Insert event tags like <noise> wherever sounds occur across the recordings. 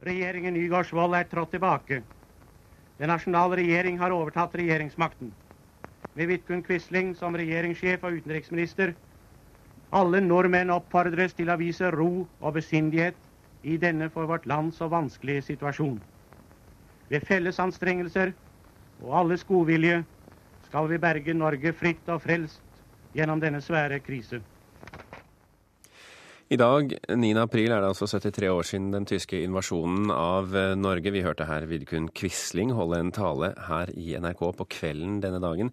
Regjeringen Nygaardsvold er trådt tilbake. Den nasjonale regjering har overtatt regjeringsmakten. Med Vidkun Quisling som regjeringssjef og utenriksminister. Alle nordmenn oppfordres til å vise ro og besindighet i denne for vårt land så vanskelige situasjon. Ved felles anstrengelser og alles godvilje skal vi berge Norge fritt og frelst gjennom denne svære krise. I dag, 9. april, er det altså 73 år siden den tyske invasjonen av eh, Norge. Vi hørte her Vidkun Quisling holde en tale her i NRK på kvelden denne dagen.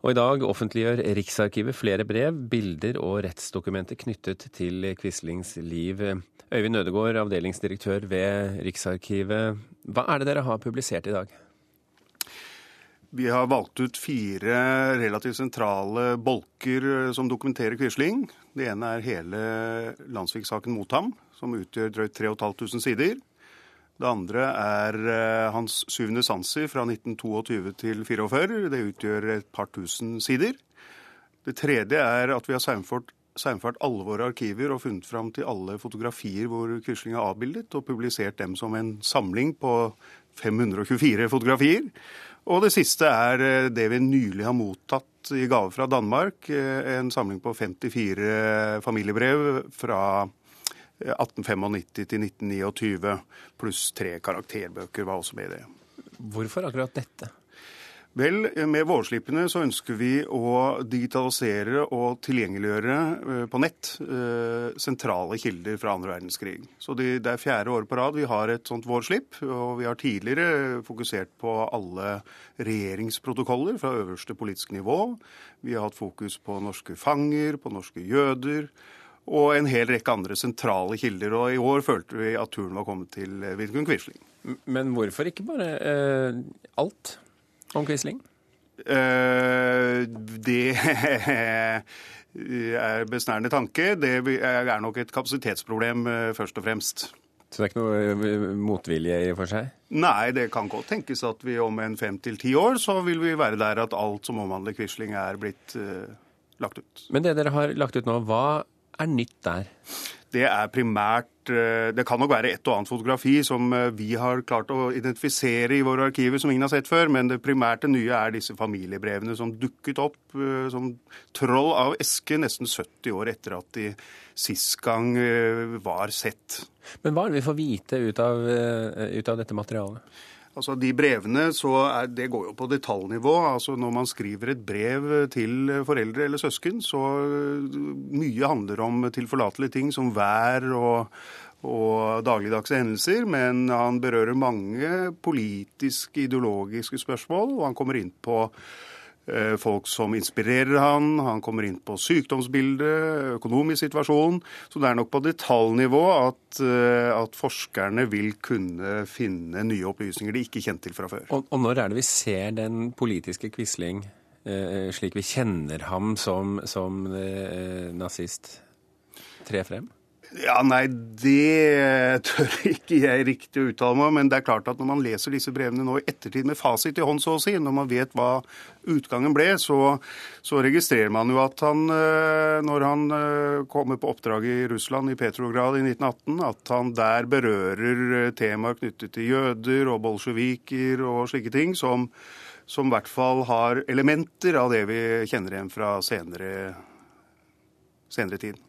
Og i dag offentliggjør Riksarkivet flere brev, bilder og rettsdokumenter knyttet til Quislings liv. Øyvind Ødegård, avdelingsdirektør ved Riksarkivet. Hva er det dere har publisert i dag? Vi har valgt ut fire relativt sentrale bolker som dokumenterer Quisling. Det ene er hele landssviksaken mot ham, som utgjør drøyt 3500 sider. Det andre er eh, hans syvende sanser fra 1922 til 44. Det utgjør et par tusen sider. Det tredje er at vi har saumfart alle våre arkiver og funnet fram til alle fotografier hvor Quisling er avbildet, og publisert dem som en samling på 524 fotografier. Og det siste er eh, det vi nylig har mottatt i gave fra Danmark. Eh, en samling på 54 familiebrev fra 1895 eh, til 1929, pluss tre karakterbøker var også med i det. Hvorfor akkurat dette? Vel, med vårslippene så ønsker vi å digitalisere og tilgjengeliggjøre eh, på nett eh, sentrale kilder fra andre verdenskrig. Så det er fjerde året på rad vi har et sånt vårslipp. Og vi har tidligere fokusert på alle regjeringsprotokoller fra øverste politisk nivå. Vi har hatt fokus på norske fanger, på norske jøder og en hel rekke andre sentrale kilder. Og i år følte vi at turen var kommet til Vidkun Quisling. Men hvorfor ikke bare eh, alt? Om Quisling? Uh, det <laughs> er besnærende tanke. Det er nok et kapasitetsproblem, eh, først og fremst. Så det er ikke noe eh, motvilje i for seg? Nei, det kan godt tenkes at vi om en fem til ti år så vil vi være der at alt som omhandler Quisling er blitt uh, lagt ut. Men det dere har lagt ut nå, hva er nytt der? Det er primært eh, Det kan nok være et og annet fotografi som eh, vi har klart å identifisere i våre arkiver som ingen har sett før, men det primært nye er disse familiebrevene som dukket opp eh, som troll av eske nesten 70 år etter at de sist gang var sett. Men hva er det vi får vite ut av, ut av dette materialet? Altså De brevene så er, det går jo på detaljnivå. Altså Når man skriver et brev til foreldre eller søsken, så mye handler om tilforlatelige ting som vær og, og dagligdagse hendelser. Men han berører mange politiske, ideologiske spørsmål, og han kommer inn på Eh, folk som inspirerer han. Han kommer inn på sykdomsbildet, økonomisk situasjon. Så det er nok på detaljnivå at, eh, at forskerne vil kunne finne nye opplysninger de ikke kjente til fra før. Og, og, når er det vi ser den politiske Quisling eh, slik vi kjenner ham som, som eh, nazist, tre frem? Ja, Nei, det tør <laughs> ikke jeg riktig å uttale meg om. Men det er klart at når man leser disse brevene nå i ettertid med fasit i hånd, så å si, når man vet hva utgangen ble, så, så registrerer man jo at han, eh, når han eh, kommer på oppdrag i Russland, i Petrograd i 1918, at han der berører eh, temaer knyttet til jøder og bolsjeviker og slike ting, som, som i hvert fall har elementer av det vi kjenner igjen fra senere, senere tid.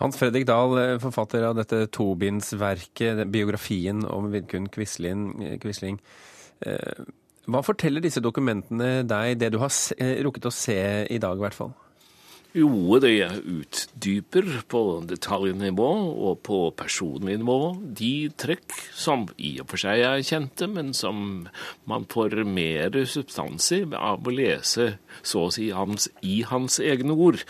Hans Fredrik Dahl, eh, forfatter av dette tobindsverket, biografien om Vidkun Quisling. Quisling. Eh, hva forteller disse dokumentene deg, det du har eh, rukket å se i dag i hvert fall? Jo, det utdyper på detaljnivå og på personlig nivå de trekk som i og for seg er kjente, men som man får mer substans i av å lese så å si hans, i hans egne ord.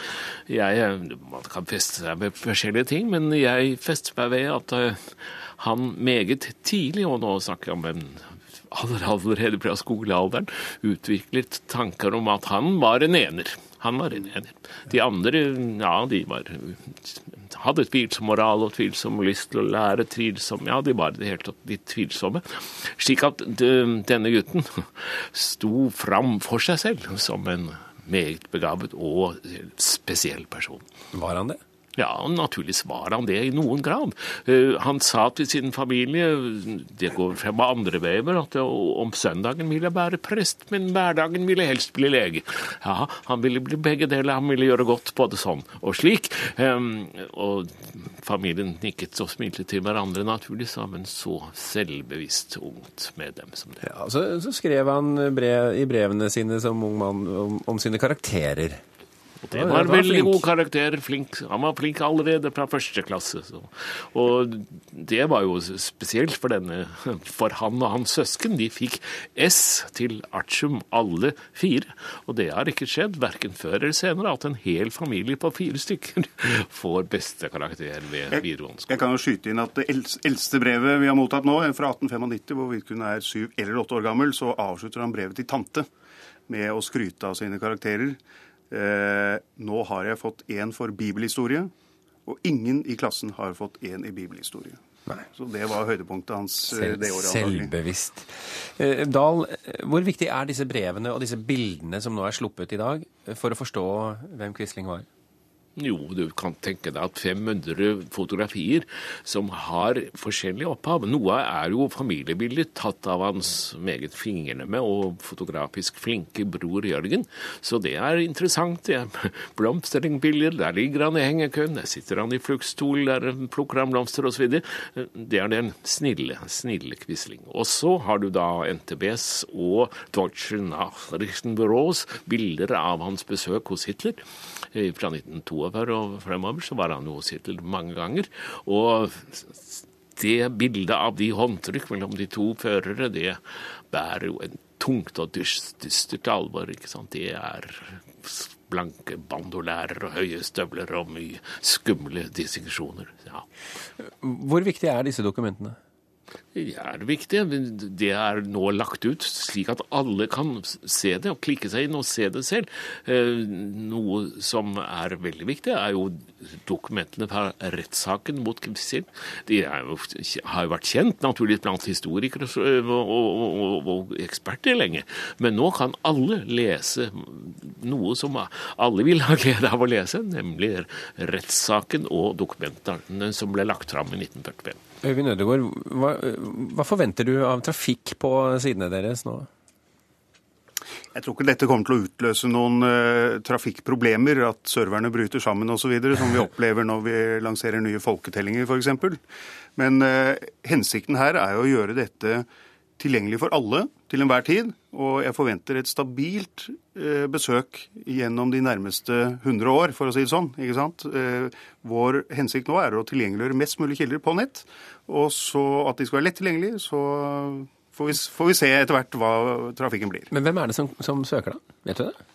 Jeg, man kan feste seg med forskjellige ting, men jeg fester meg ved at uh, han meget tidlig, og nå snakker jeg om en allerede fra skolealderen, utviklet tanker om at han var en ener. Han var en ener. De andre, ja, de var, hadde tvilsom moral og tvilsom lyst til å lære. tvilsom, Ja, de var det helt litt tvilsomme. Slik at denne gutten sto fram for seg selv som en meget begavet og spesiell person. Var han det? Ja, og naturligvis var han det i noen grad. Uh, han sa til sin familie, det går frem av andre vever, at om søndagen ville jeg være prest, men hverdagen ville helst bli lege. Ja, han ville bli begge deler, han ville gjøre godt både sånn og slik. Um, og familien nikket og smilte til hverandre naturlig, sammen, så selvbevisst ungt med dem som det. Ja, så, så skrev han brev, i brevene sine som ung mann om, om sine karakterer. Det var, en veldig god karakter. Flink. Han var flink allerede fra første klasse. Så. Og det var jo spesielt for denne, <laughs> for han og hans søsken. De fikk S til artium, alle fire. Og det har ikke skjedd, verken før eller senere, at en hel familie på fire stykker <laughs> får beste karakter ved videregående skole. Jeg kan jo skyte inn at det eldste brevet vi har mottatt nå, fra 1895, hvor Vidkun er syv eller åtte år gammel, så avslutter han brevet til tante med å skryte av sine karakterer. Eh, nå har jeg fått én for bibelhistorie, og ingen i klassen har fått én i bibelhistorie. Nei. Så det var høydepunktet hans Sel det året. Selvbevisst. Eh, Dahl, hvor viktig er disse brevene og disse bildene som nå er sluppet i dag, for å forstå hvem Quisling var? Jo, du kan tenke deg at 500 fotografier som har forskjellig opphav. Noe er jo familiebilder tatt av hans meget fingrene og fotografisk flinke bror Jørgen. Så det er interessant. Det er blomsteringbilder, der ligger han i hengekøen, der sitter han i fluktstol, der plukker han blomster osv. Det er den snille, snille Quisling. Og så har du da NTBs og Deutsche Nachrichtenbüros bilder av hans besøk hos Hitler fra 1902 oppover og fremover, så var han jo hos mange ganger. Og det bildet av de håndtrykk mellom de to førere, det bærer jo en tungt og dystert alvor. ikke sant? Det er blanke bandolærer og høye støvler og mye skumle distinksjoner. Ja. Hvor viktige er disse dokumentene? Det er viktig. Det er nå lagt ut slik at alle kan se det og klikke seg inn og se det selv. Eh, noe som er veldig viktig, er jo dokumentene fra rettssaken mot Kvitsil. De jo, har jo vært kjent naturligvis blant historikere og, og, og, og, eksperter lenge. Men nå kan alle lese noe som alle vil ha glede av å lese, nemlig rettssaken og dokumentene som ble lagt fram i 1945. Øyvind Ødegaard, hva, hva forventer du av trafikk på sidene deres nå? Jeg tror ikke dette kommer til å utløse noen uh, trafikkproblemer, at serverne bryter sammen osv., som vi <laughs> opplever når vi lanserer nye folketellinger f.eks. Men uh, hensikten her er jo å gjøre dette tilgjengelig for alle til enhver tid. Og jeg forventer et stabilt eh, besøk gjennom de nærmeste 100 år, for å si det sånn. ikke sant? vår hensikt nå er å tilgjengeliggjøre mest mulig kilder på nett. Og så at de skal være lett tilgjengelige, så får vi, får vi se etter hvert hva trafikken blir. Men hvem er det som, som søker, da? Vet du det?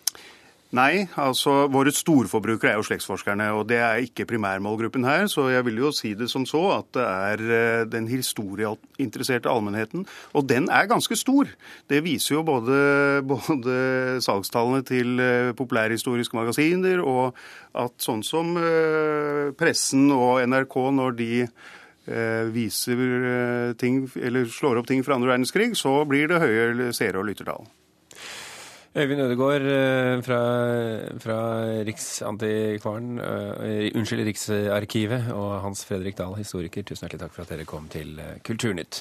Nei, altså våre storforbrukere er jo slektsforskerne, og det er ikke primærmålgruppen her. Så jeg vil jo si det som så at det er eh, den historieinteresserte allmennheten. Og den er ganske stor. Det viser jo både, <laughs> både salgstallene til eh, populærhistoriske magasiner, og at sånn som eh, pressen og NRK, når de viser ting, eller slår opp ting fra andre verdenskrig, så blir det høye seere- og lyttertall. Øyvind Ødegaard eh, fra, fra Riksantikvaren, uh, unnskyld, Riksarkivet, og Hans Fredrik Dahl, historiker, tusen hjertelig takk for at dere kom til Kulturnytt.